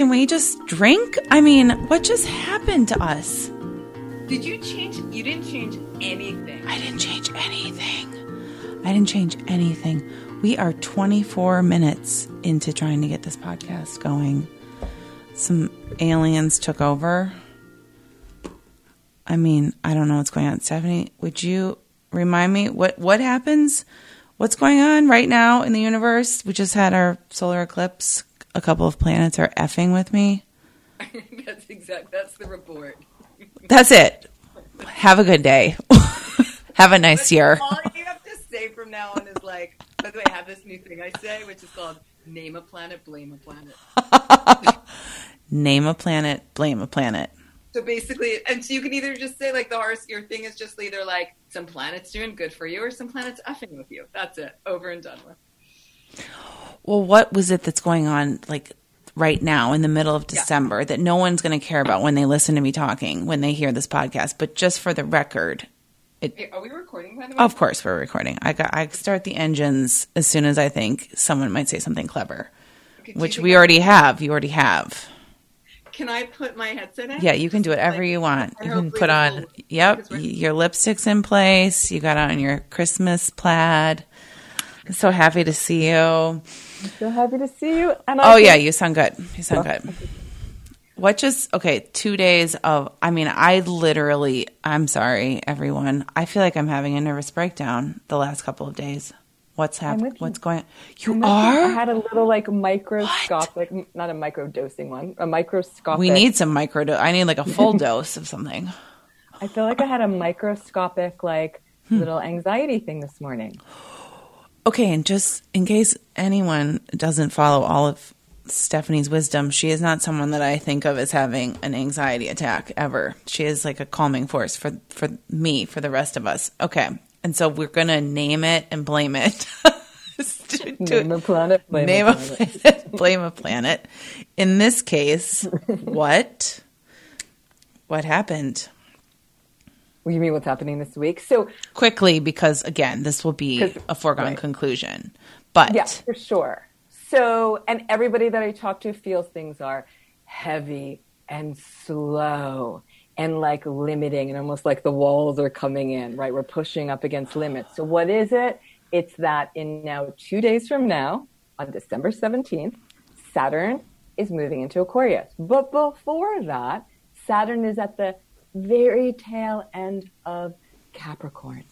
can we just drink? I mean, what just happened to us? Did you change? You didn't change anything. I didn't change anything. I didn't change anything. We are 24 minutes into trying to get this podcast going. Some aliens took over. I mean, I don't know what's going on. Stephanie, would you remind me what what happens? What's going on right now in the universe? We just had our solar eclipse. A couple of planets are effing with me. that's exact. That's the report. That's it. Have a good day. have a nice year. All you have to say from now on is like. By the way, I have this new thing I say, which is called "Name a planet, blame a planet." Name a planet, blame a planet. So basically, and so you can either just say like the horse, your thing is just either like some planets doing good for you or some planets effing with you. That's it. Over and done with. Well, what was it that's going on like right now in the middle of December yeah. that no one's going to care about when they listen to me talking, when they hear this podcast? But just for the record, it, hey, are we recording by the way? Of course, we're recording. I got I start the engines as soon as I think someone might say something clever, okay, which we already have. You already have. Can I put my headset in? Yeah, you can do whatever like, you want. You can put on. Yep, your lipstick's in place. You got on your Christmas plaid. I'm so happy to see you. I'm so happy to see you. And I oh yeah, you sound good. You sound oh. good. What just okay? Two days of. I mean, I literally. I'm sorry, everyone. I feel like I'm having a nervous breakdown the last couple of days. What's happening? What's going on? You I'm are? I had a little like microscopic, not a micro dosing one, a microscopic. We need some micro dose. I need like a full dose of something. I feel like I had a microscopic, like hmm. little anxiety thing this morning. Okay, and just in case anyone doesn't follow all of Stephanie's wisdom, she is not someone that I think of as having an anxiety attack ever. She is like a calming force for for me, for the rest of us. Okay, and so we're going to name it and blame it. name a planet, blame name a planet. A planet blame a planet. In this case, what? What happened? Do you mean what's happening this week? So quickly, because again, this will be a foregone right. conclusion. But yeah, for sure. So, and everybody that I talk to feels things are heavy and slow and like limiting and almost like the walls are coming in, right? We're pushing up against limits. So what is it? It's that in now two days from now, on December 17th, Saturn is moving into Aquarius. But before that, Saturn is at the very tail end of Capricorn.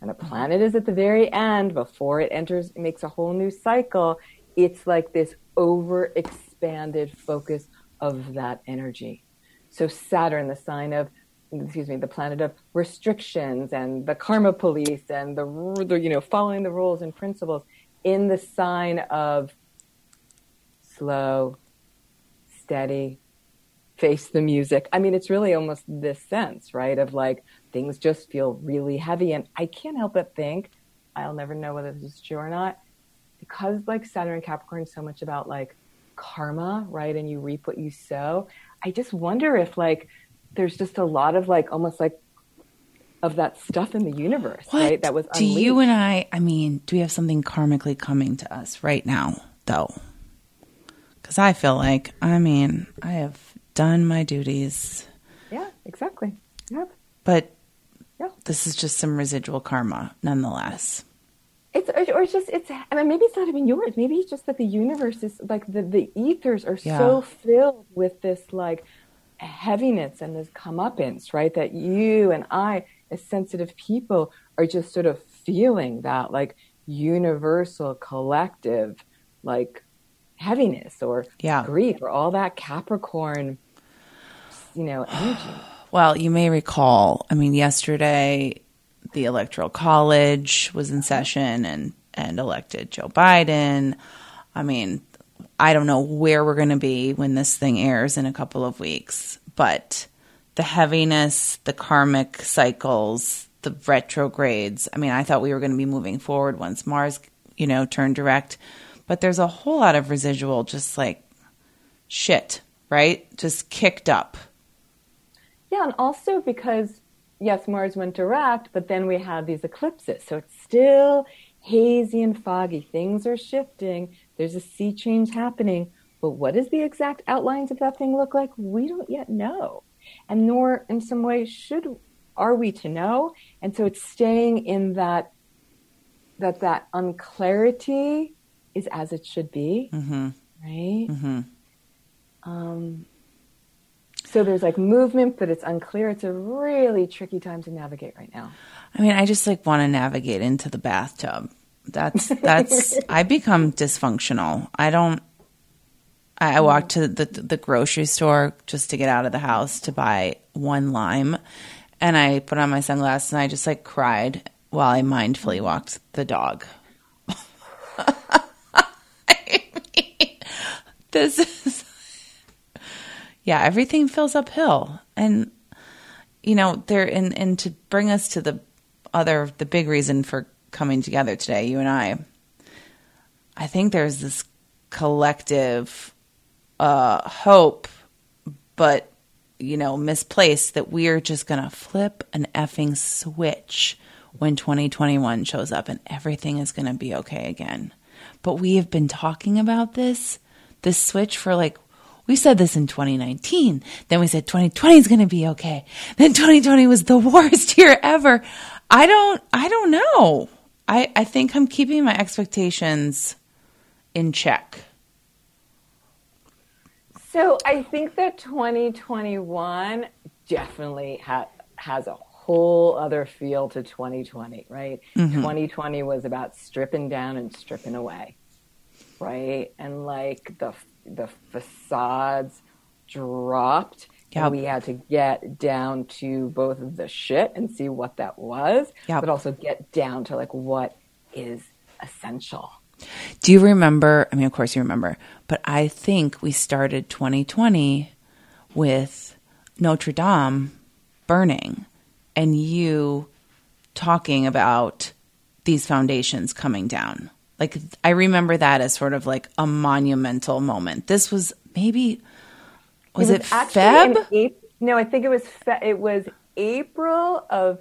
And the planet is at the very end before it enters, it makes a whole new cycle. It's like this over expanded focus of that energy. So Saturn, the sign of excuse me, the planet of restrictions and the karma police and the, the, you know following the rules and principles in the sign of slow, steady, face the music. I mean, it's really almost this sense, right, of like things just feel really heavy, and I can't help but think I'll never know whether this is true or not because like Saturn and Capricorn is so much about like karma, right, and you reap what you sow. I just wonder if like there's just a lot of like almost like of that stuff in the universe, what? right? That was do you and I? I mean, do we have something karmically coming to us right now, though? Because I feel like, I mean, I have done my duties. Yeah, exactly. Yep. But yeah. this is just some residual karma, nonetheless. It's or it's just it's. I mean, maybe it's not even yours. Maybe it's just that the universe is like the the ethers are yeah. so filled with this like heaviness and this comeuppance, right? That you and I, as sensitive people, are just sort of feeling that like universal collective like heaviness or yeah. grief or all that Capricorn, you know, energy. Well, you may recall. I mean, yesterday the Electoral College was in session and and elected Joe Biden. I mean, I don't know where we're going to be when this thing airs in a couple of weeks, but the heaviness, the karmic cycles, the retrogrades. I mean, I thought we were going to be moving forward once Mars, you know, turned direct, but there's a whole lot of residual just like shit, right? Just kicked up. Yeah, and also because yes, Mars went direct, but then we had these eclipses. So it's still hazy and foggy. Things are shifting. There's a sea change happening. but what does the exact outlines of that thing look like? We don't yet know. And nor in some way should are we to know. And so it's staying in that that that unclarity is as it should be. Mm-hmm. Right? Mm-hmm. Um so there's like movement, but it's unclear. It's a really tricky time to navigate right now. I mean, I just like want to navigate into the bathtub. That's that's I become dysfunctional. I don't. I, I walked to the the grocery store just to get out of the house to buy one lime, and I put on my sunglasses and I just like cried while I mindfully walked the dog. I mean, this is yeah, everything feels uphill, and you know there and and to bring us to the other the big reason for coming together today, you and I. I think there's this collective uh, hope, but you know, misplaced that we're just gonna flip an effing switch when 2021 shows up and everything is gonna be okay again. But we have been talking about this, this switch for like we said this in 2019. Then we said 2020 is going to be okay. Then 2020 was the worst year ever. I don't, I don't know. I, I think I'm keeping my expectations in check. So I think that 2021 definitely ha- has a whole other feel to 2020, right? Mm-hmm. 2020 was about stripping down and stripping away, right? And like the the facades dropped. Yep. And we had to get down to both the shit and see what that was, yep. but also get down to like what is essential. Do you remember? I mean, of course you remember, but I think we started 2020 with Notre Dame burning and you talking about these foundations coming down. Like I remember that as sort of like a monumental moment. This was maybe was it, was it Feb? April, no, I think it was fe- it was April of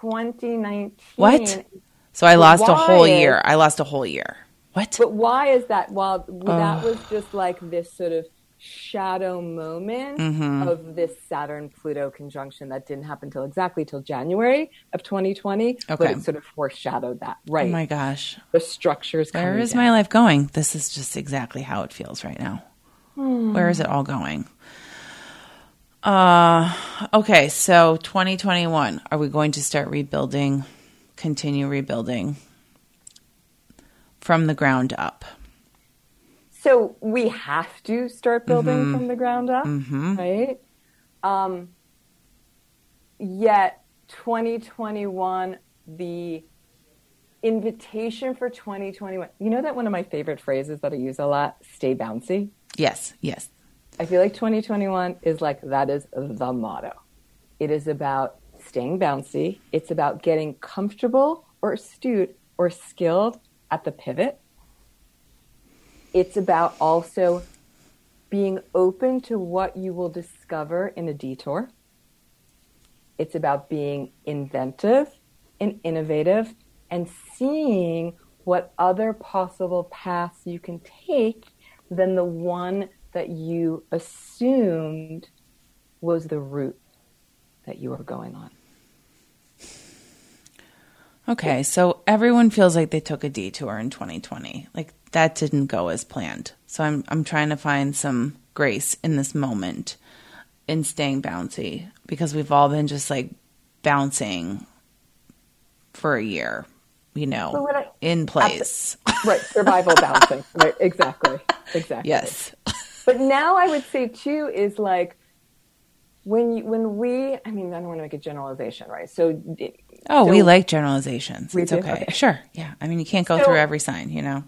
2019. What? So I lost a whole year. I lost a whole year. What? But why is that? Well, that was just like this sort of shadow moment mm-hmm. of this Saturn Pluto conjunction that didn't happen till exactly till January of 2020. Okay. But it sort of foreshadowed that, right? Oh my gosh. The structures. Where is down. my life going? This is just exactly how it feels right now. Hmm. Where is it all going? Uh, okay, so 2021, are we going to start rebuilding, continue rebuilding from the ground up? So we have to start building mm-hmm. from the ground up, mm-hmm. right? Um, yet 2021, the invitation for 2021, you know that one of my favorite phrases that I use a lot, stay bouncy? Yes, yes. I feel like 2021 is like that is the motto. It is about staying bouncy. It's about getting comfortable or astute or skilled at the pivot it's about also being open to what you will discover in a detour. It's about being inventive and innovative and seeing what other possible paths you can take than the one that you assumed was the route that you were going on. Okay, so everyone feels like they took a detour in 2020. Like that didn't go as planned. So I'm I'm trying to find some grace in this moment in staying bouncy because we've all been just like bouncing for a year, you know, I, in place. right, survival bouncing. Right, exactly. Exactly. Yes. but now I would say too is like when you, when we I mean I don't want to make a generalization, right? So Oh, so, we like generalizations. It's okay. okay. Sure. Yeah. I mean, you can't go so, through every sign, you know.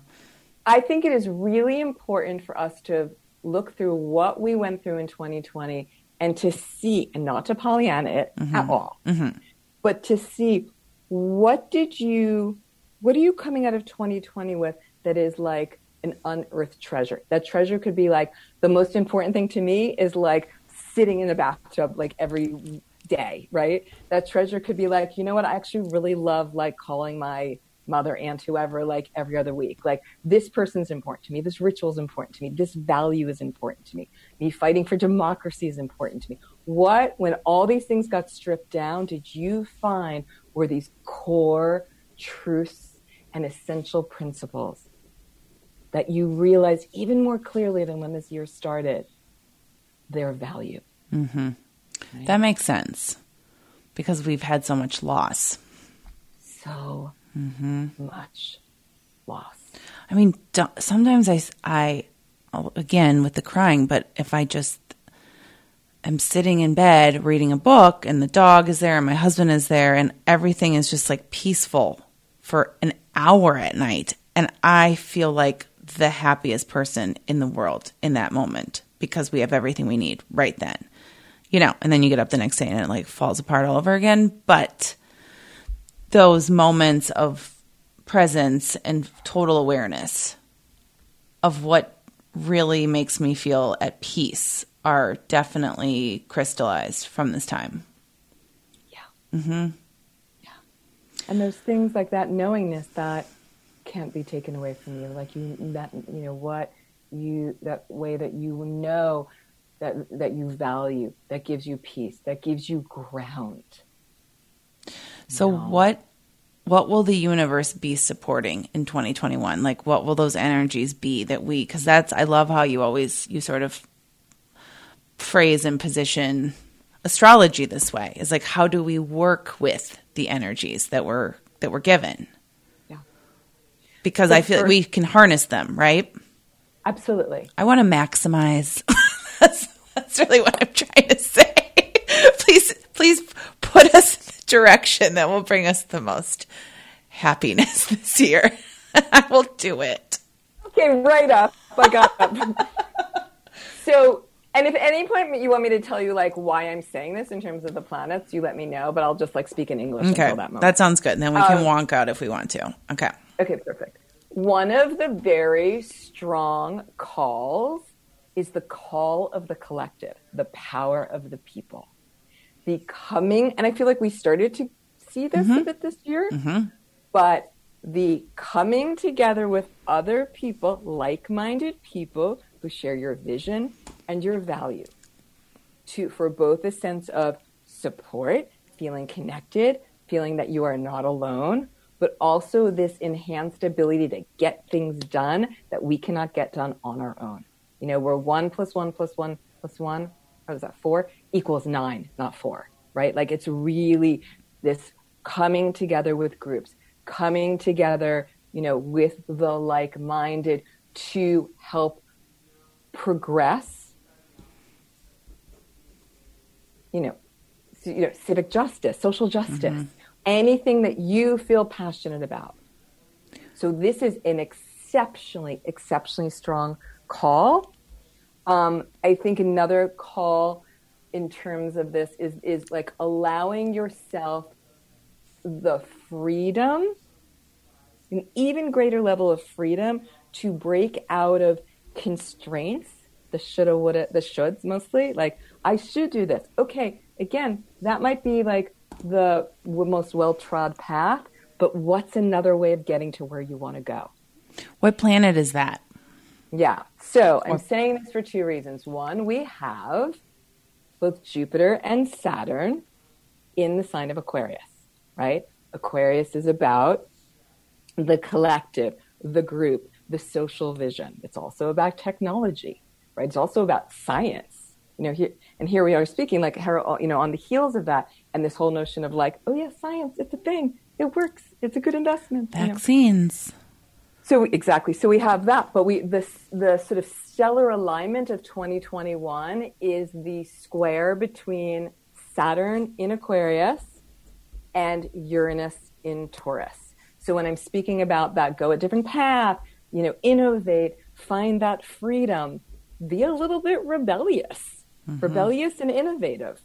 I think it is really important for us to look through what we went through in 2020 and to see, and not to Pollyanna it mm-hmm. at all, mm-hmm. but to see what did you, what are you coming out of 2020 with that is like an unearthed treasure? That treasure could be like the most important thing to me is like sitting in a bathtub like every day, right? That treasure could be like, you know what? I actually really love like calling my mother, aunt, whoever, like every other week. Like this person's important to me. This ritual is important to me. This value is important to me. Me fighting for democracy is important to me. What, when all these things got stripped down, did you find were these core truths and essential principles that you realized even more clearly than when this year started their value? Mm-hmm. Right? That makes sense because we've had so much loss. So mm-hmm. much loss. I mean, sometimes I, I, again with the crying, but if I just am sitting in bed reading a book and the dog is there and my husband is there and everything is just like peaceful for an hour at night, and I feel like the happiest person in the world in that moment because we have everything we need right then. You know, and then you get up the next day and it like falls apart all over again. But those moments of presence and total awareness of what really makes me feel at peace are definitely crystallized from this time. Yeah. Mm-hmm. Yeah. And there's things like that knowingness that can't be taken away from you. Like you that you know what you that way that you know that that you value, that gives you peace, that gives you ground. So no. what what will the universe be supporting in 2021? Like what will those energies be that we cuz that's I love how you always you sort of phrase and position astrology this way. Is like how do we work with the energies that we're that we're given? Yeah. Because so I feel like we can harness them, right? Absolutely. I want to maximize that's, that's really what I'm trying to say. please please put us direction that will bring us the most happiness this year. I will do it. Okay, right up. I got up. so, and if at any point you want me to tell you like why I'm saying this in terms of the planets, you let me know. But I'll just like speak in English. Okay, that, that, sounds good. And then we can um, wonk out if we want to. Okay. Okay, perfect. One of the very strong calls is the call of the collective, the power of the people becoming, and I feel like we started to see this mm-hmm. a bit this year, mm-hmm. but the coming together with other people, like minded people who share your vision and your value to for both a sense of support, feeling connected, feeling that you are not alone, but also this enhanced ability to get things done that we cannot get done on our own. You know, we're one plus one plus one plus one, how is that, four? Equals nine, not four, right? Like it's really this coming together with groups, coming together, you know, with the like minded to help progress, you know, you know, civic justice, social justice, mm-hmm. anything that you feel passionate about. So this is an exceptionally, exceptionally strong call. Um, I think another call in terms of this is is like allowing yourself the freedom an even greater level of freedom to break out of constraints the shoulda woulda the shoulds mostly. Like i should do this. Okay again that might be like the most well trod path but what's another way of getting to where you want to go? What planet is that? Yeah so i'm saying this for two reasons. One we have both Jupiter and Saturn in the sign of Aquarius, right? Aquarius is about the collective, the group, the social vision. It's also about technology, right? It's also about science. You know, here and here we are speaking like you know on the heels of that, and this whole notion of like, oh yeah, science, it's a thing, it works, it's a good investment. Vaccines. You know? So exactly. So we have that, but we the the sort of stellar alignment of 2021 is the square between Saturn in Aquarius and Uranus in Taurus. So when I'm speaking about that go a different path, you know, innovate, find that freedom, be a little bit rebellious. Mm-hmm. Rebellious and innovative,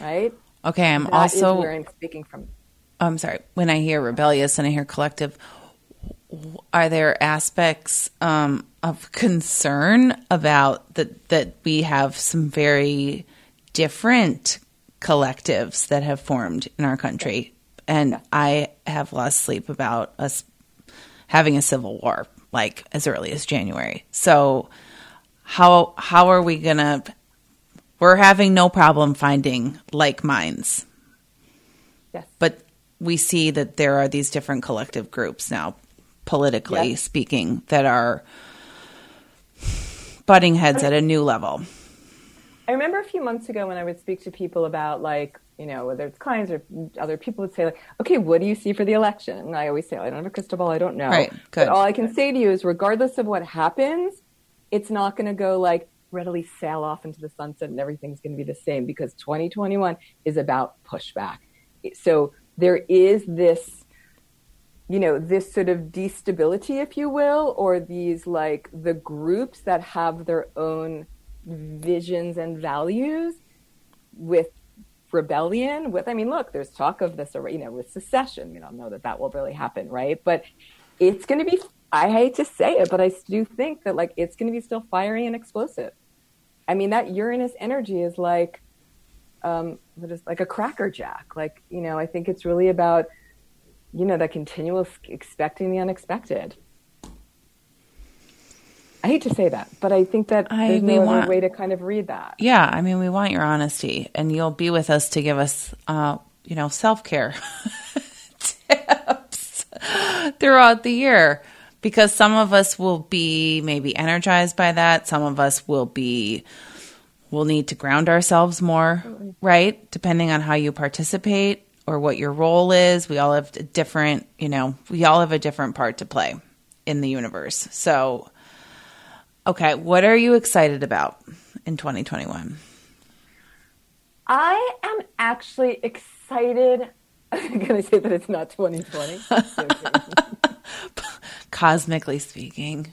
right? Okay, I'm that also where I'm speaking from. I'm sorry. When I hear rebellious and I hear collective, are there aspects um, of concern about that that we have some very different collectives that have formed in our country and i have lost sleep about us having a civil war like as early as January. So how how are we going to we're having no problem finding like minds. Yes. But we see that there are these different collective groups now politically speaking that are butting heads at a new level. I remember a few months ago when I would speak to people about like, you know, whether it's clients or other people would say like, okay, what do you see for the election? And I always say, I don't have a crystal ball. I don't know. Right, good. But all I can say to you is regardless of what happens, it's not going to go like readily sail off into the sunset and everything's going to be the same because 2021 is about pushback. So there is this, you know, this sort of destability, if you will, or these like the groups that have their own visions and values with rebellion with i mean look there's talk of this you know with secession. We don't know that that will really happen right? But it's going to be i hate to say it but i do think that like it's going to be still fiery and explosive. I mean that uranus energy is like um what is like a cracker jack. Like you know i think it's really about you know that continual expecting the unexpected I hate to say that, but I think that I- there's no want- other way to kind of read that. Yeah, I mean, we want your honesty, and you'll be with us to give us, uh, you know, self care tips throughout the year. Because some of us will be maybe energized by that. Some of us will be, will need to ground ourselves more, right? Depending on how you participate or what your role is. We all have a different, you know, we all have a different part to play in the universe. So, okay, what are you excited about in 2021? I am actually excited. I'm going to say that it's not 2020. cosmically speaking.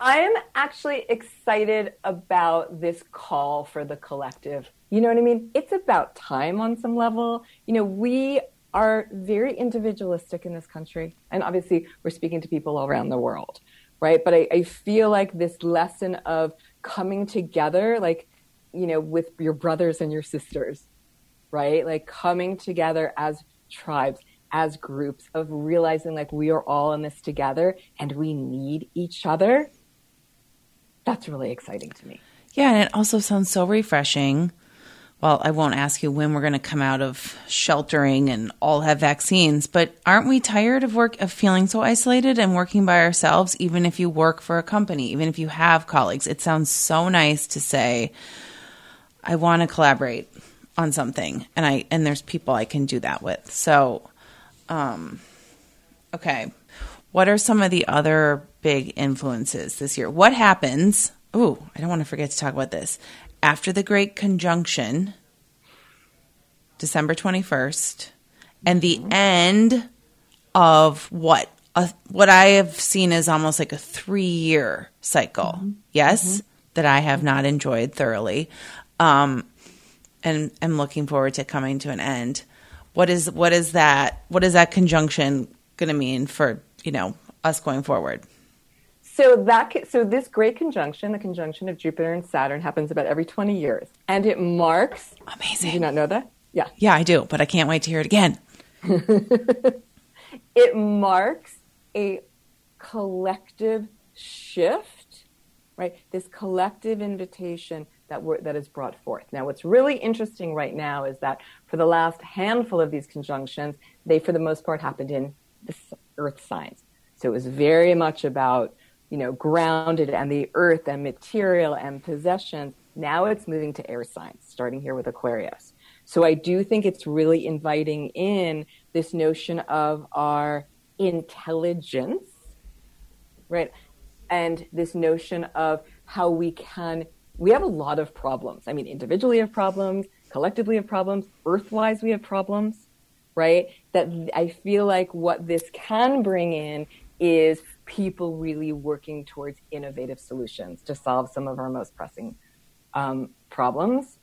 I am actually excited about this call for the collective. You know what I mean? It's about time on some level. You know, we are very individualistic in this country. And obviously, we're speaking to people all around the world, right? But I, I feel like this lesson of coming together, like, you know, with your brothers and your sisters, right? Like coming together as tribes, as groups, of realizing like we are all in this together and we need each other. That's really exciting to me. Yeah, and it also sounds so refreshing. Well, I won't ask you when we're going to come out of sheltering and all have vaccines, but aren't we tired of work of feeling so isolated and working by ourselves even if you work for a company, even if you have colleagues? It sounds so nice to say I want to collaborate on something and I and there's people I can do that with. So um okay. What are some of the other big influences this year? What happens? Oh, I don't want to forget to talk about this. After the Great Conjunction, December 21st, and the mm-hmm. end of what? A, what I have seen is almost like a three year cycle. Mm-hmm. Yes, mm-hmm. that I have not enjoyed thoroughly. Um, and am looking forward to coming to an end. What is what is that? What is that conjunction going to mean for you know us going forward? So that so this great conjunction, the conjunction of Jupiter and Saturn, happens about every 20 years, and it marks. Amazing. Did you not know that? Yeah, Yeah, I do, but I can't wait to hear it again. it marks a collective shift, right? This collective invitation that we're, that is brought forth. Now, what's really interesting right now is that for the last handful of these conjunctions, they for the most part happened in the Earth signs. So it was very much about you know grounded and the Earth and material and possessions. Now it's moving to air signs, starting here with Aquarius. So I do think it's really inviting in this notion of our intelligence, right? And this notion of how we can, we have a lot of problems. I mean, individually have problems, collectively have problems, earthwise we have problems, right? That I feel like what this can bring in is people really working towards innovative solutions to solve some of our most pressing um, problems.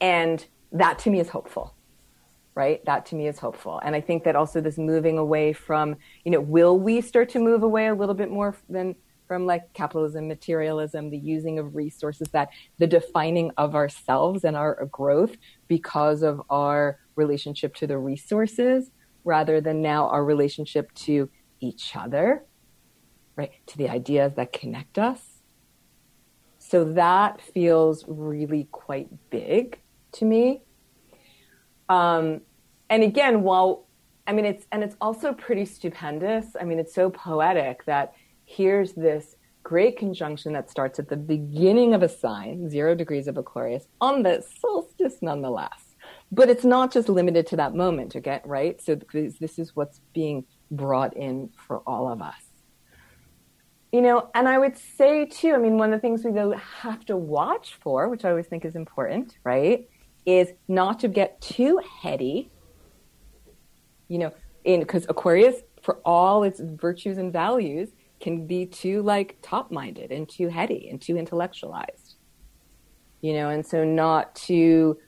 And that to me is hopeful, right? That to me is hopeful. And I think that also this moving away from, you know, will we start to move away a little bit more than from like capitalism, materialism, the using of resources, that the defining of ourselves and our growth because of our relationship to the resources rather than now our relationship to each other, right? To the ideas that connect us. So that feels really quite big to me. Um, and again, while I mean it's and it's also pretty stupendous. I mean, it's so poetic that here's this great conjunction that starts at the beginning of a sign, zero degrees of Aquarius, on the solstice nonetheless. But it's not just limited to that moment, again, right? So this is what's being brought in for all of us. You know, and I would say too, I mean, one of the things we have to watch for, which I always think is important, right, is not to get too heady. You know, in because Aquarius, for all its virtues and values, can be too like top minded and too heady and too intellectualized. You know, and so not to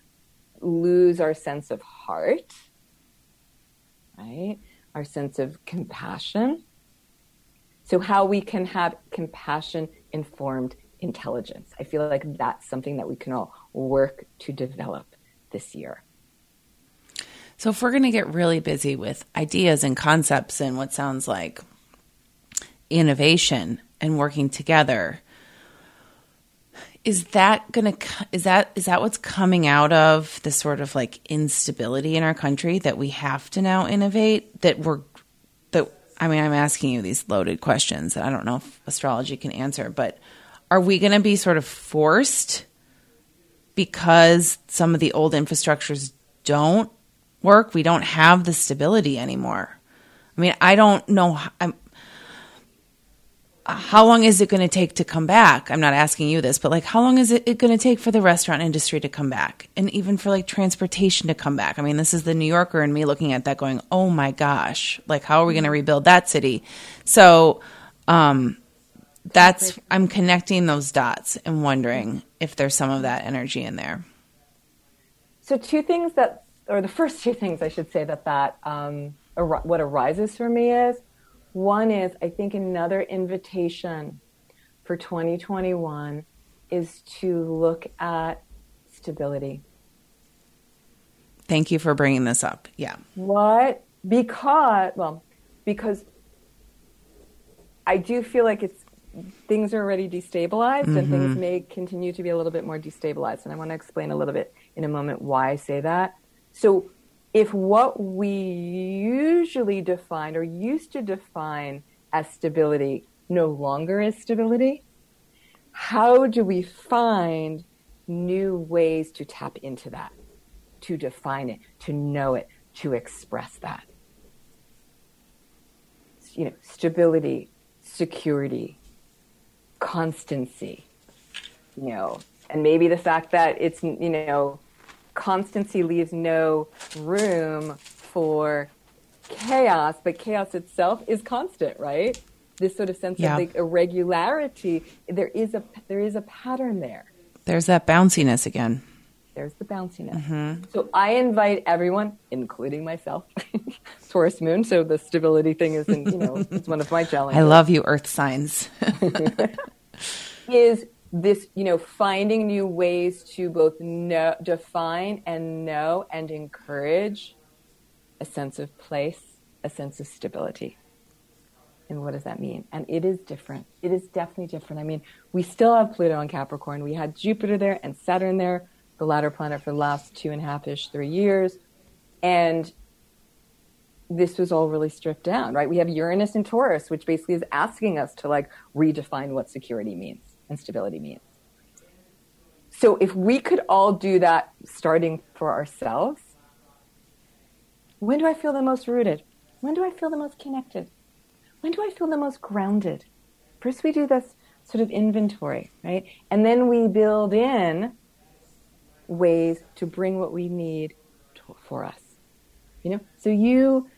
lose our sense of heart, right? Our sense of compassion. So, how we can have compassion informed intelligence. I feel like that's something that we can all work to develop this year. So, if we're going to get really busy with ideas and concepts and what sounds like innovation and working together, is that going to is that is that what's coming out of the sort of like instability in our country that we have to now innovate that we're I mean I'm asking you these loaded questions that I don't know if astrology can answer but are we going to be sort of forced because some of the old infrastructures don't work? We don't have the stability anymore. I mean I don't know I'm how long is it going to take to come back? I'm not asking you this, but like, how long is it, it going to take for the restaurant industry to come back? And even for like transportation to come back? I mean, this is the New Yorker and me looking at that going, oh my gosh, like, how are we going to rebuild that city? So, um, that's, I'm connecting those dots and wondering if there's some of that energy in there. So, two things that, or the first two things I should say that that, um, ar- what arises for me is one is, I think, another invitation for 2021 is to look at stability. Thank you for bringing this up. Yeah. What? Because, well, because I do feel like it's things are already destabilized mm-hmm. and things mm-hmm. may continue to be a little bit more destabilized. And I want to explain a little bit in a moment why I say that. So if what we usually define or used to define as stability no longer is stability, how do we find new ways to tap into that, to define it, to know it, to express that? You know, stability, security, constancy, you know, and maybe the fact that it's, you know, constancy leaves no room for chaos, but chaos itself is constant, right? This sort of sense yeah. of like irregularity, there is a there is a pattern there. There's that bounciness again. There's the bounciness. Mm-hmm. So I invite everyone, including myself, Taurus Moon. So the stability thing is, in, you know, it's one of my challenges. I love you, Earth signs. is this, you know, finding new ways to both know, define and know and encourage a sense of place, a sense of stability. And what does that mean? And it is different. It is definitely different. I mean, we still have Pluto in Capricorn. We had Jupiter there and Saturn there, the latter planet for the last two and a half ish, three years. And this was all really stripped down, right? We have Uranus and Taurus, which basically is asking us to like redefine what security means and stability means. So if we could all do that starting for ourselves, when do I feel the most rooted? When do I feel the most connected? When do I feel the most grounded? First, we do this sort of inventory, right? And then we build in ways to bring what we need to, for us. You know, so you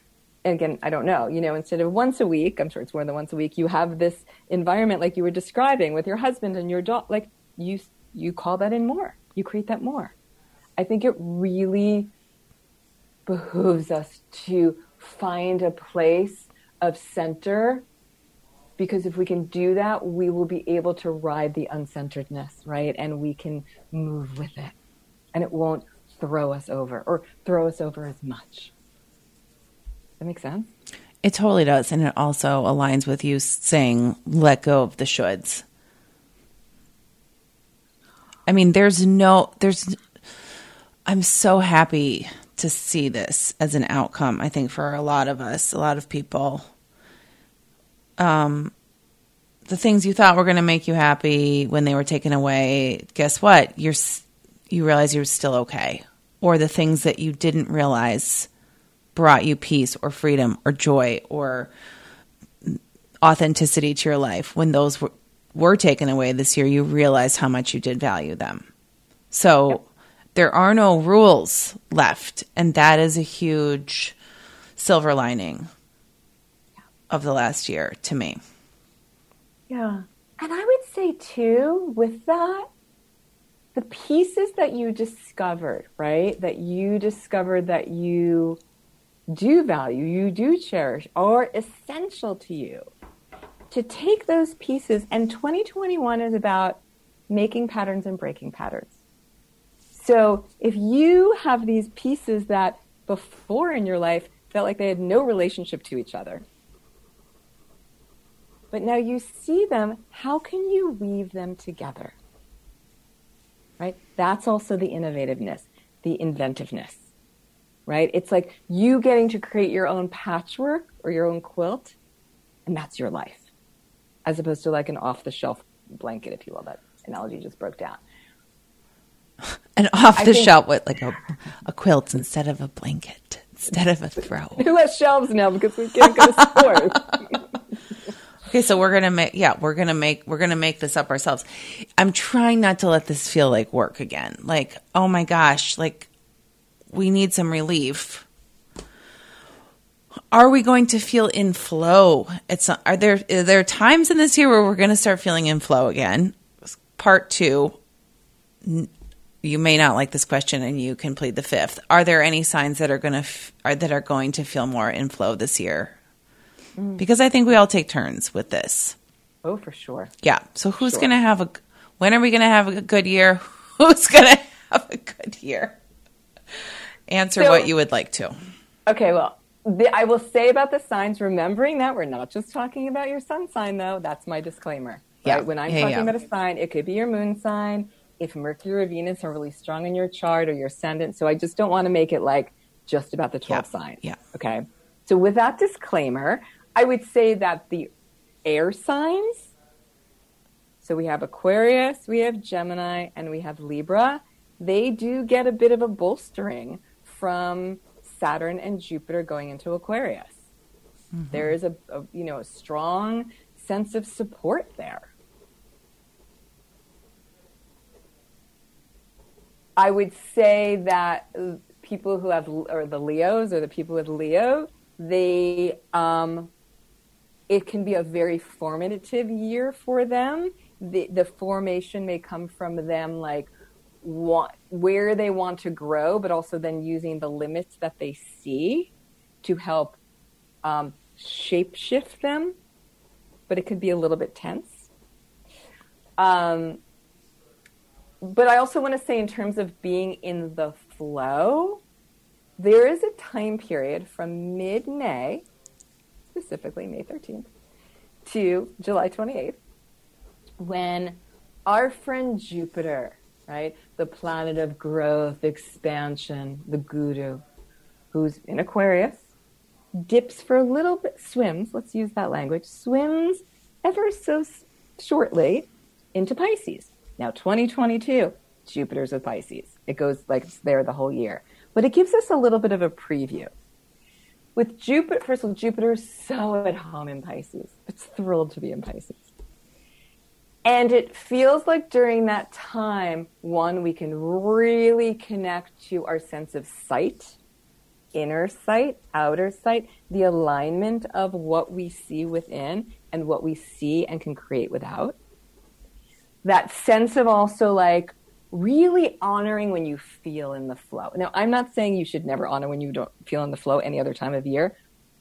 again, I don't know, you know, instead of once a week, I'm sure it's more than once a week, you have this environment like you were describing with your husband and your dog, like you, you call that in more, you create that more. I think it really behooves us to find a place of center because if we can do that, we will be able to ride the uncenteredness, right? And we can move with it and it won't throw us over or throw us over as much. That makes sense. It totally does. And it also aligns with you saying, let go of the shoulds. I mean, there's no, there's, I'm so happy to see this as an outcome, I think, for a lot of us, a lot of people. Um, the things you thought were going to make you happy when they were taken away, guess what? You're, you realize you're still okay. Or the things that you didn't realize brought you peace or freedom or joy or authenticity to your life when those were, were taken away this year, you realize how much you did value them. So yep. there are no rules left. And that is a huge silver lining of the last year to me. Yeah. And I would say, too, with that, the pieces that you discovered, right? That you discovered that you do value, you do cherish, are essential to you. To take those pieces, and 2021 is about making patterns and breaking patterns. So if you have these pieces that before in your life felt like they had no relationship to each other, but now you see them, how can you weave them together? Right? That's also the innovativeness, the inventiveness right? It's like you getting to create your own patchwork or your own quilt, and that's your life, as opposed to like an off the shelf blanket, if you will. That analogy just broke down. An off the shelf with like a, a quilt instead of a blanket, instead of a throw. Who has shelves now because we can't go to stores? Okay, so we're gonna make yeah, we're gonna make we're gonna make this up ourselves. I'm trying not to let this feel like work again. Like, oh my gosh, like we need some relief. Are we going to feel in flow? It's are there are there times in this year where we're going to start feeling in flow again? Part two. You may not like this question, and you can plead the fifth. Are there any signs that are going to f- are, that are going to feel more in flow this year? Mm. Because I think we all take turns with this. Oh, for sure. Yeah. So who's sure. going to have a? When are we going to have a good year? Who's going to have a good year? Answer so, what you would like to. Okay, well, the, I will say about the signs, remembering that we're not just talking about your sun sign, though. That's my disclaimer. Yeah. When I'm yeah, talking yeah. about a sign, it could be your moon sign, if Mercury or Venus are really strong in your chart or your ascendant. So I just don't want to make it like just about the 12 yeah. signs. Yeah. Okay. So with that disclaimer, I would say that the air signs, so we have Aquarius, we have Gemini, and we have Libra, they do get a bit of a bolstering from Saturn and Jupiter going into Aquarius. Mm-hmm. There is a, a, you know a strong sense of support there. I would say that people who have or the Leos or the people with Leo, they um, it can be a very formative year for them. The the formation may come from them like want where they want to grow, but also then using the limits that they see to help um, shape shift them. But it could be a little bit tense. Um, but I also want to say, in terms of being in the flow, there is a time period from mid May, specifically May 13th, to July 28th, when our friend Jupiter right? The planet of growth, expansion, the guru, who's in Aquarius, dips for a little bit, swims, let's use that language, swims ever so shortly into Pisces. Now, 2022, Jupiter's with Pisces. It goes like it's there the whole year. But it gives us a little bit of a preview. With Jupiter, first of all, Jupiter's so at home in Pisces. It's thrilled to be in Pisces. And it feels like during that time, one, we can really connect to our sense of sight, inner sight, outer sight, the alignment of what we see within and what we see and can create without. That sense of also like really honoring when you feel in the flow. Now, I'm not saying you should never honor when you don't feel in the flow any other time of year,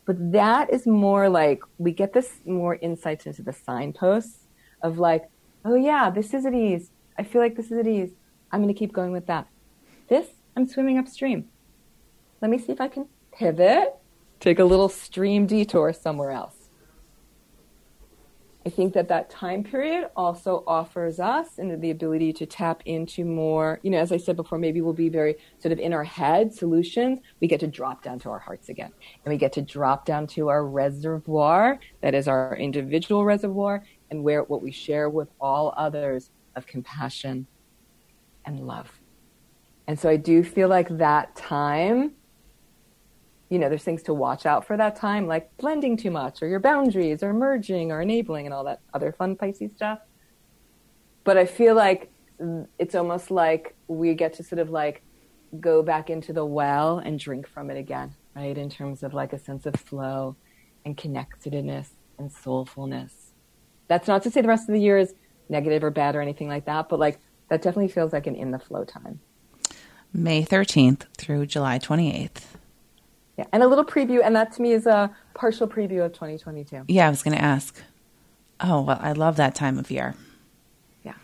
but that is more like we get this more insights into the signposts of like, oh yeah, this is at ease. I feel like this is at ease. I'm going to keep going with that. This, I'm swimming upstream. Let me see if I can pivot take a little stream detour somewhere else. I think that that time period also offers us and the ability to tap into more, you know, as I said before, maybe we'll be very sort of in our head solutions. We get to drop down to our hearts again. And we get to drop down to our reservoir, that is our individual reservoir, and where what we share with all others of compassion and love. And so I do feel like that time you know, there's things to watch out for that time, like blending too much, or your boundaries, or merging, or enabling, and all that other fun Pisces stuff. But I feel like it's almost like we get to sort of like go back into the well and drink from it again, right? In terms of like a sense of flow and connectedness and soulfulness. That's not to say the rest of the year is negative or bad or anything like that, but like that definitely feels like an in the flow time. May 13th through July 28th. Yeah, and a little preview, and that to me is a partial preview of 2022. Yeah, I was going to ask. Oh, well, I love that time of year. Yeah.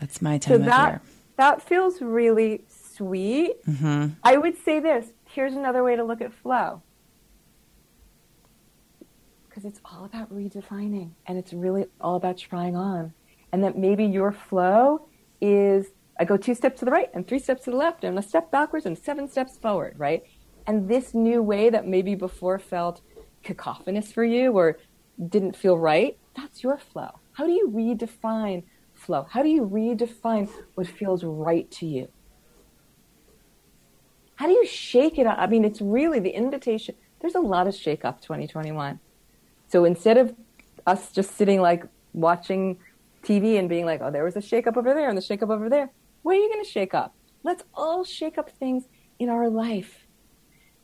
That's my time so that, of year. That feels really sweet. Mm-hmm. I would say this here's another way to look at flow. Because it's all about redefining, and it's really all about trying on. And that maybe your flow is I go two steps to the right and three steps to the left and a step backwards and seven steps forward, right? And this new way that maybe before felt cacophonous for you or didn't feel right, that's your flow. How do you redefine flow? How do you redefine what feels right to you? How do you shake it up? I mean, it's really the invitation. There's a lot of shake up 2021. So instead of us just sitting like watching TV and being like, oh, there was a shake up over there and the shake up over there, what are you going to shake up? Let's all shake up things in our life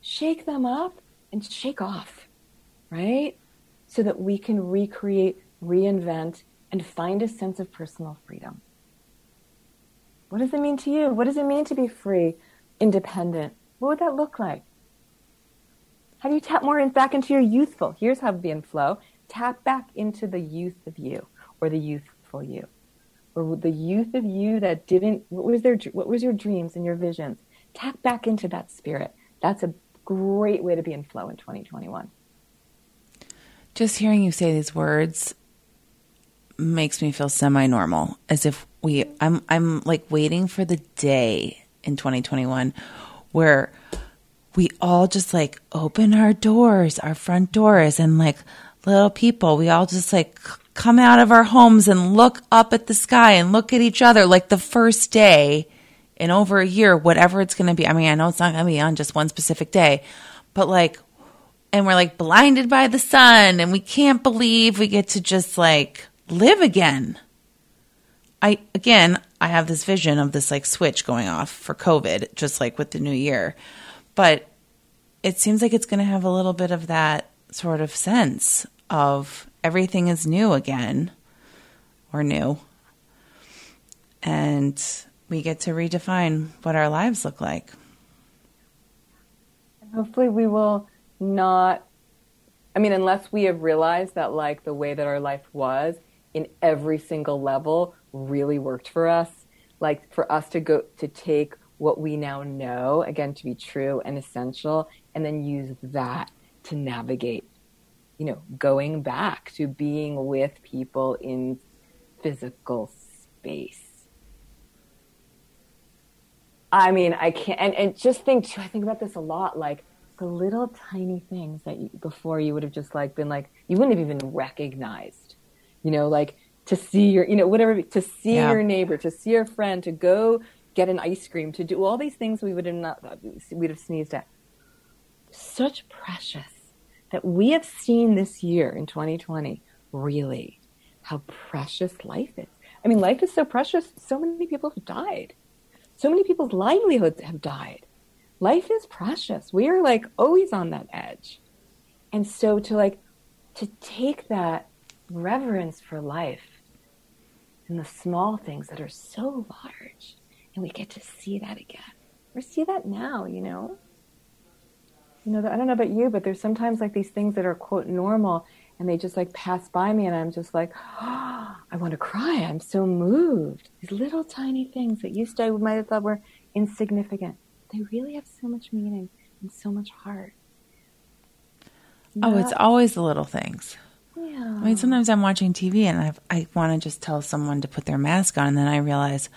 shake them up and shake off, right? So that we can recreate, reinvent, and find a sense of personal freedom. What does it mean to you? What does it mean to be free, independent? What would that look like? How do you tap more in, back into your youthful? Here's how to be in flow. Tap back into the youth of you or the youthful you. Or the youth of you that didn't, what was their, what was your dreams and your visions? Tap back into that spirit. That's a great way to be in flow in 2021. Just hearing you say these words makes me feel semi-normal as if we I'm I'm like waiting for the day in 2021 where we all just like open our doors, our front doors and like little people, we all just like come out of our homes and look up at the sky and look at each other like the first day in over a year, whatever it's going to be. I mean, I know it's not going to be on just one specific day, but like, and we're like blinded by the sun and we can't believe we get to just like live again. I, again, I have this vision of this like switch going off for COVID, just like with the new year. But it seems like it's going to have a little bit of that sort of sense of everything is new again or new. And we get to redefine what our lives look like. And hopefully, we will not. I mean, unless we have realized that, like, the way that our life was in every single level really worked for us, like, for us to go to take what we now know, again, to be true and essential, and then use that to navigate, you know, going back to being with people in physical space I mean, I can't, and, and just think too, I think about this a lot, like the little tiny things that you, before you would have just like been like, you wouldn't have even recognized, you know, like to see your, you know, whatever, to see yeah. your neighbor, to see your friend, to go get an ice cream, to do all these things we would have not, we'd have sneezed at. Such precious that we have seen this year in 2020, really, how precious life is. I mean, life is so precious. So many people have died so many people's livelihoods have died. Life is precious. We are like always on that edge. And so to like to take that reverence for life and the small things that are so large and we get to see that again. Or see that now, you know? You know, I don't know about you, but there's sometimes like these things that are quote normal and they just like pass by me and I'm just like, oh, I want to cry. I'm so moved. These little tiny things that used to I might have thought were insignificant, they really have so much meaning and so much heart. Oh, it's always the little things. yeah. I mean, sometimes I'm watching TV and I've, I want to just tell someone to put their mask on, and then I realize,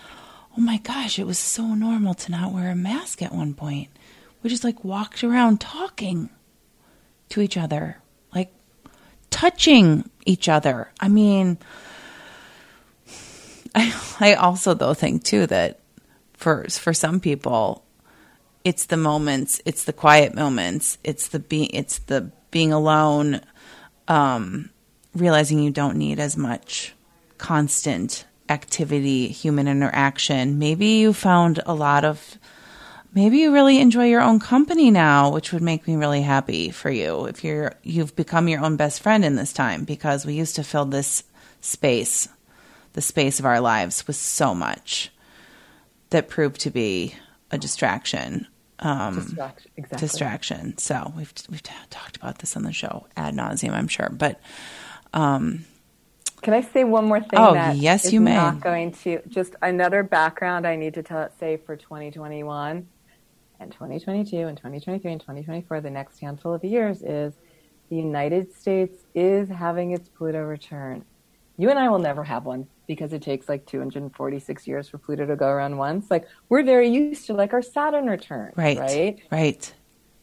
oh my gosh, it was so normal to not wear a mask at one point. We just like walked around talking to each other, like touching each other. I mean, I I also though think too that for for some people, it's the moments, it's the quiet moments, it's the be it's the being alone, um, realizing you don't need as much constant activity, human interaction. Maybe you found a lot of maybe you really enjoy your own company now, which would make me really happy for you if you're you've become your own best friend in this time because we used to fill this space, the space of our lives with so much that proved to be a distraction. Um, Distraction. Exactly. distraction. So we've we've talked about this on the show ad nauseum, I'm sure. But um, Can I say one more thing? Oh, that yes, you may. Not going to just another background I need to tell say for 2021 and 2022 and 2023 and 2024. The next handful of years is the United States is having its Pluto return. You and I will never have one because it takes like 246 years for Pluto to go around once. Like we're very used to like our Saturn return, right, Right. right.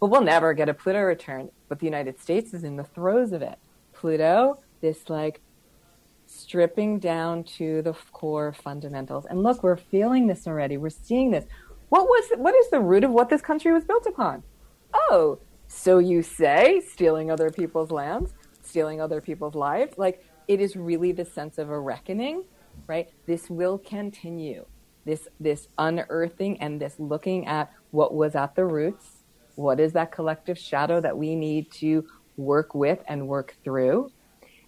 But we'll never get a Pluto return. But the United States is in the throes of it. Pluto, this like stripping down to the core fundamentals. And look, we're feeling this already. We're seeing this. What was what is the root of what this country was built upon? Oh, so you say stealing other people's lands, stealing other people's lives? Like it is really the sense of a reckoning, right? This will continue. This this unearthing and this looking at what was at the roots. What is that collective shadow that we need to work with and work through?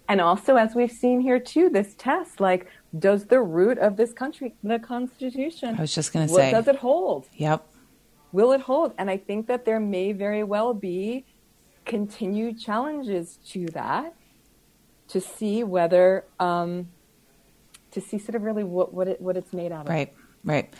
And also, as we've seen here too, this test, like, does the root of this country, the Constitution, I was just going to say, does it hold? yep. Will it hold? And I think that there may very well be continued challenges to that to see whether, um, to see sort of really what, what, it, what it's made out of. Right, right.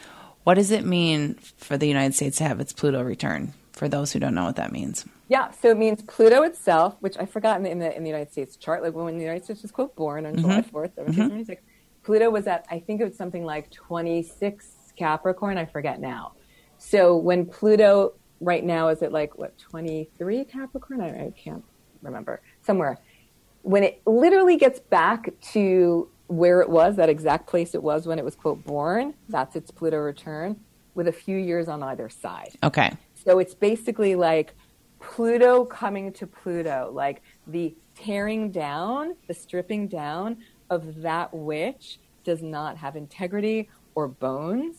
What does it mean for the United States to have its Pluto return? For those who don't know what that means, Yeah, so it means Pluto itself, which I forgot in the, in the, in the United States chart, like when the United States was quote born on July mm-hmm. 4th, 1776, mm-hmm. Pluto was at, I think it was something like 26 Capricorn, I forget now. So when Pluto right now is at like, what, 23 Capricorn? I, I can't remember, somewhere. When it literally gets back to where it was, that exact place it was when it was quote born, that's its Pluto return, with a few years on either side. okay. So it's basically like Pluto coming to Pluto, like the tearing down, the stripping down of that which does not have integrity or bones.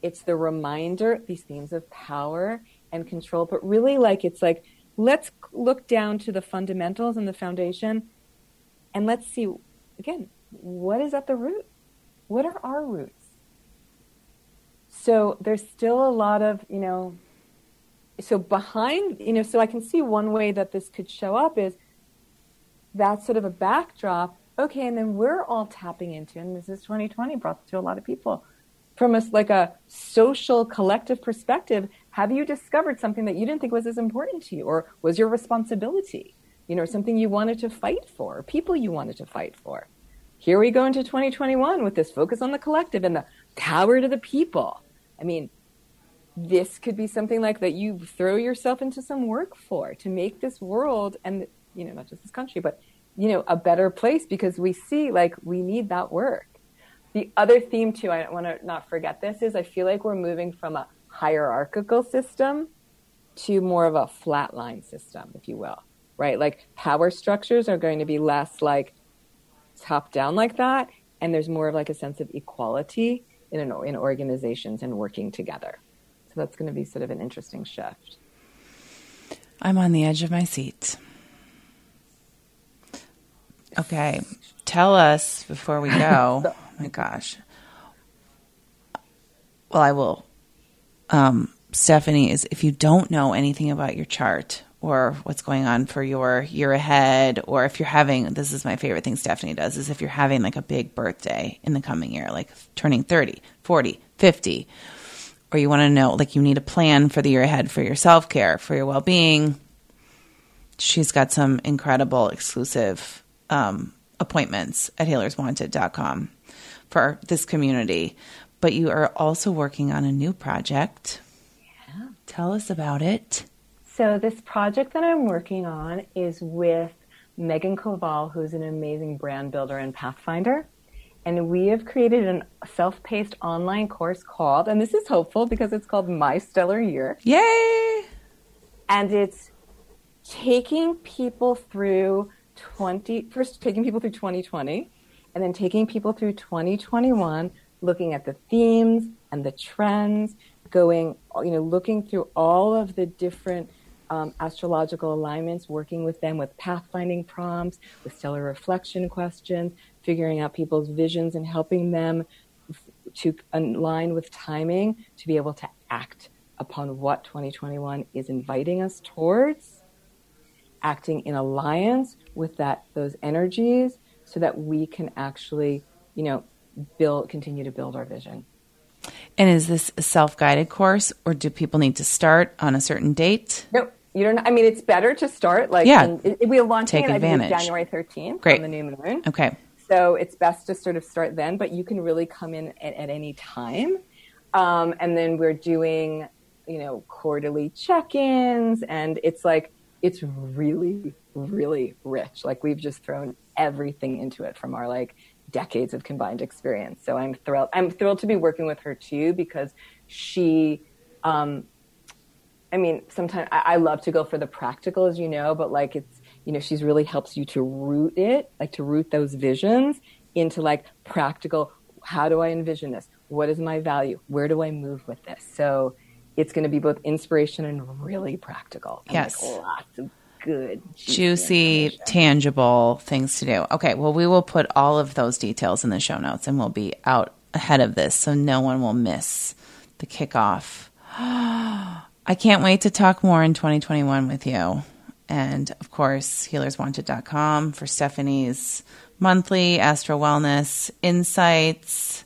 It's the reminder, these themes of power and control, but really like it's like, let's look down to the fundamentals and the foundation and let's see, again, what is at the root? What are our roots? So there's still a lot of, you know, so behind, you know, so I can see one way that this could show up is that's sort of a backdrop. Okay, and then we're all tapping into, and this is 2020 brought to a lot of people from a like a social collective perspective. Have you discovered something that you didn't think was as important to you, or was your responsibility? You know, something you wanted to fight for, people you wanted to fight for. Here we go into 2021 with this focus on the collective and the power to the people. I mean, this could be something like that you throw yourself into some work for to make this world and you know not just this country but you know a better place because we see like we need that work. The other theme too i want to not forget this is i feel like we're moving from a hierarchical system to more of a flatline system if you will right? Like power structures are going to be less like top down like that and there's more of like a sense of equality in an, in organizations and working together that's going to be sort of an interesting shift. I'm on the edge of my seat. Okay, tell us before we go. oh my gosh. Well, I will. Um, Stephanie is if you don't know anything about your chart or what's going on for your year ahead, or if you're having this is my favorite thing Stephanie does is if you're having like a big birthday in the coming year, like turning 30, 40, 50, or you want to know like you need a plan for the year ahead for your self care, for your well being, she's got some incredible exclusive um, appointments at healerswanted.com for this community. But you are also working on a new project. Yeah. Tell us about it. So, this project that I'm working on is with Megan Koval, who's an amazing brand builder and pathfinder. And we have created a self paced online course called, and this is hopeful because it's called My Stellar Year. Yay! And it's taking people through 20, first taking people through 2020, and then taking people through 2021, looking at the themes and the trends, going, you know, looking through all of the different um, astrological alignments, working with them with pathfinding prompts, with stellar reflection questions, figuring out people's visions and helping them f- to align with timing to be able to act upon what 2021 is inviting us towards, acting in alliance with that those energies so that we can actually, you know, build continue to build our vision. And is this a self guided course or do people need to start on a certain date? Nope. You don't. I mean, it's better to start like Yeah. in- it, we're launching Take it advantage. January 13th Great. on the new moon. Okay. So it's best to sort of start then, but you can really come in at, at any time. Um, and then we're doing, you know, quarterly check-ins, and it's like it's really, really rich. Like we've just thrown everything into it from our like decades of combined experience. So I'm thrilled. I'm thrilled to be working with her too because she. Um, I mean, sometimes I, I love to go for the practical, as you know, but like it's, you know, she's really helps you to root it, like to root those visions into like practical. How do I envision this? What is my value? Where do I move with this? So it's going to be both inspiration and really practical. And Yes. Like lots of good, Juicy, tangible things to do. Okay. Well, we will put all of those details in the show notes and we'll be out ahead of this so no one will miss the kickoff. I can't wait to talk more in 2021 with you. And of course, healerswanted.com for Stephanie's monthly astro wellness insights.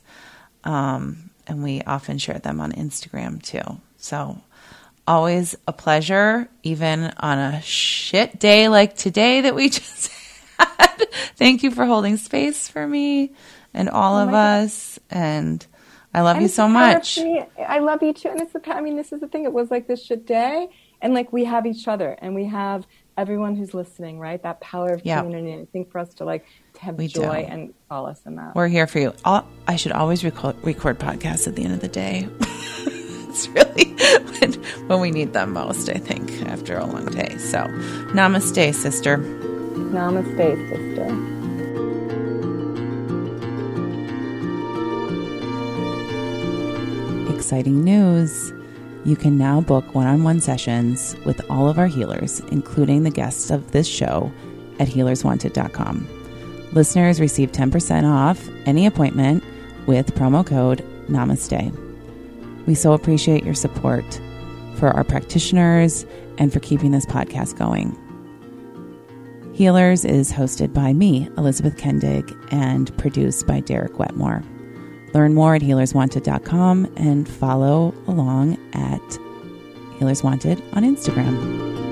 Um, and we often share them on Instagram too. So, always a pleasure, even on a shit day like today that we just had. Thank you for holding space for me and all of Oh God. us. And I love And you so of much. I love you too. And it's the, I mean, this is the thing. It was like this shit day. And like we have each other and we have everyone who's listening, right? That power of Yeah. community. And I think for us to like to have We joy do. and solace in that. We're here for you. I'll, I should always record, record podcasts at the end of the day. it's really when, when we need them most, I think, after a long day. So, namaste, sister. Namaste, sister. Exciting news! You can now book one on one sessions with all of our healers, including the guests of this show, at healerswanted.com. Listeners receive 10% off any appointment with promo code NAMASTE. We so appreciate your support for our practitioners and for keeping this podcast going. Healers is hosted by me, Elizabeth Kendig, and produced by Derek Wetmore. Learn more at healerswanted.com and follow along at Healers Wanted on Instagram.